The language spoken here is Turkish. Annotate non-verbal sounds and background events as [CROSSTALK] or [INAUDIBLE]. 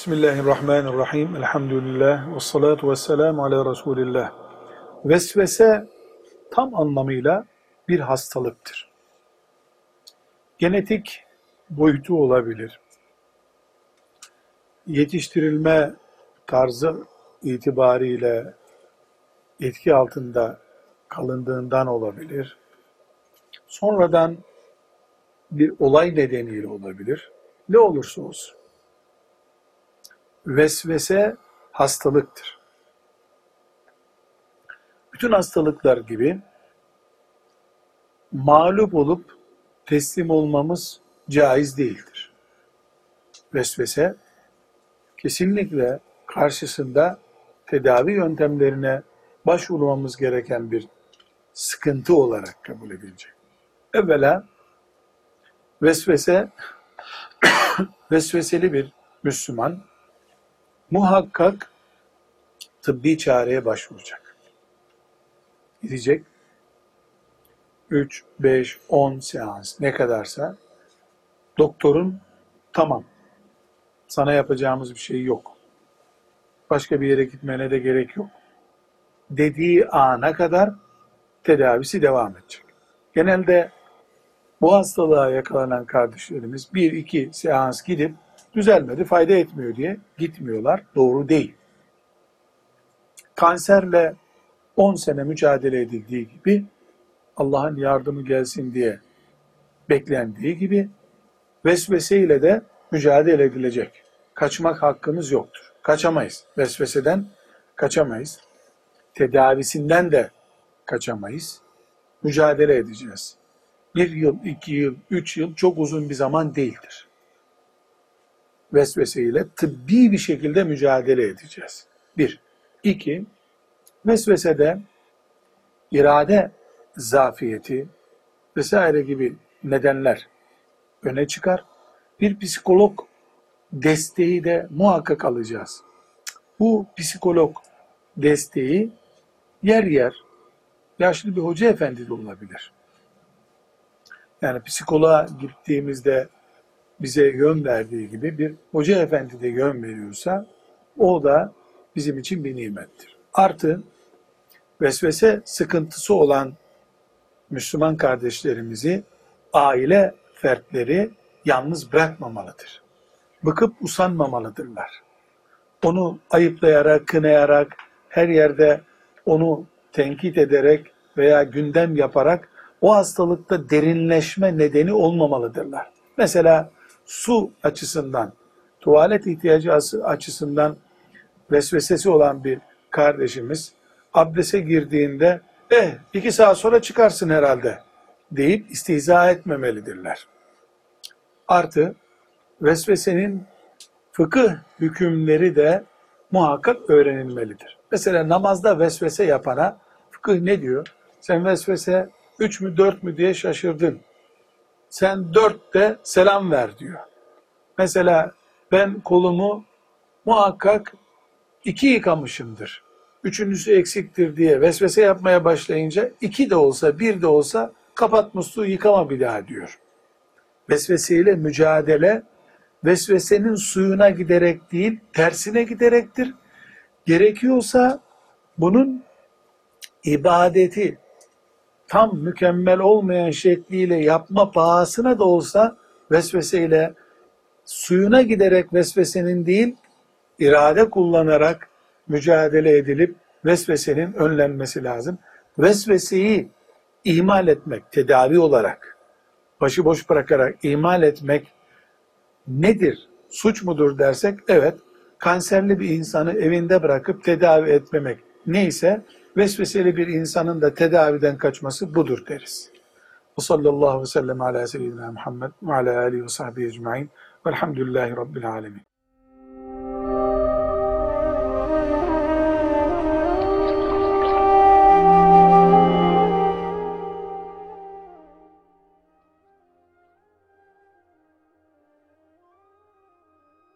Bismillahirrahmanirrahim. Elhamdülillah. Ve salatu ve selamu ala Resulillah. Vesvese tam anlamıyla bir hastalıktır. Genetik boyutu olabilir. Yetiştirilme tarzı itibariyle etki altında kalındığından olabilir. Sonradan bir olay nedeniyle olabilir. Ne olursa olsun vesvese hastalıktır. Bütün hastalıklar gibi mağlup olup teslim olmamız caiz değildir. Vesvese kesinlikle karşısında tedavi yöntemlerine başvurmamız gereken bir sıkıntı olarak kabul edilecek. Evvela vesvese [COUGHS] vesveseli bir Müslüman muhakkak tıbbi çareye başvuracak. Gidecek 3, 5, 10 seans ne kadarsa doktorun tamam sana yapacağımız bir şey yok. Başka bir yere gitmene de gerek yok. Dediği ana kadar tedavisi devam edecek. Genelde bu hastalığa yakalanan kardeşlerimiz bir iki seans gidip düzelmedi, fayda etmiyor diye gitmiyorlar. Doğru değil. Kanserle 10 sene mücadele edildiği gibi Allah'ın yardımı gelsin diye beklendiği gibi vesveseyle de mücadele edilecek. Kaçmak hakkımız yoktur. Kaçamayız. Vesveseden kaçamayız. Tedavisinden de kaçamayız. Mücadele edeceğiz. Bir yıl, iki yıl, üç yıl çok uzun bir zaman değildir vesveseyle tıbbi bir şekilde mücadele edeceğiz. Bir. İki, vesvesede irade zafiyeti vesaire gibi nedenler öne çıkar. Bir psikolog desteği de muhakkak alacağız. Bu psikolog desteği yer yer yaşlı bir hoca efendi de olabilir. Yani psikoloğa gittiğimizde bize yön verdiği gibi bir hoca efendi de yön veriyorsa o da bizim için bir nimettir. Artı vesvese sıkıntısı olan Müslüman kardeşlerimizi aile fertleri yalnız bırakmamalıdır. Bıkıp usanmamalıdırlar. Onu ayıplayarak, kınayarak, her yerde onu tenkit ederek veya gündem yaparak o hastalıkta derinleşme nedeni olmamalıdırlar. Mesela su açısından, tuvalet ihtiyacı açısından vesvesesi olan bir kardeşimiz abdese girdiğinde eh iki saat sonra çıkarsın herhalde deyip istihza etmemelidirler. Artı vesvesenin fıkıh hükümleri de muhakkak öğrenilmelidir. Mesela namazda vesvese yapana fıkıh ne diyor? Sen vesvese üç mü dört mü diye şaşırdın sen dörtte selam ver diyor. Mesela ben kolumu muhakkak iki yıkamışımdır. Üçüncüsü eksiktir diye vesvese yapmaya başlayınca iki de olsa bir de olsa kapat musluğu yıkama bir daha diyor. Vesveseyle mücadele vesvesenin suyuna giderek değil tersine giderektir. Gerekiyorsa bunun ibadeti tam mükemmel olmayan şekliyle yapma pahasına da olsa vesveseyle suyuna giderek vesvesenin değil, irade kullanarak mücadele edilip vesvesenin önlenmesi lazım. Vesveseyi ihmal etmek, tedavi olarak, başıboş bırakarak ihmal etmek nedir? Suç mudur dersek, evet, kanserli bir insanı evinde bırakıp tedavi etmemek neyse, vesveseli bir insanın da tedaviden kaçması budur deriz. Ve sallallahu aleyhi ve sellem ala seyyidina Muhammed ve ala alihi ve sahbihi ecma'in velhamdülillahi rabbil alemin.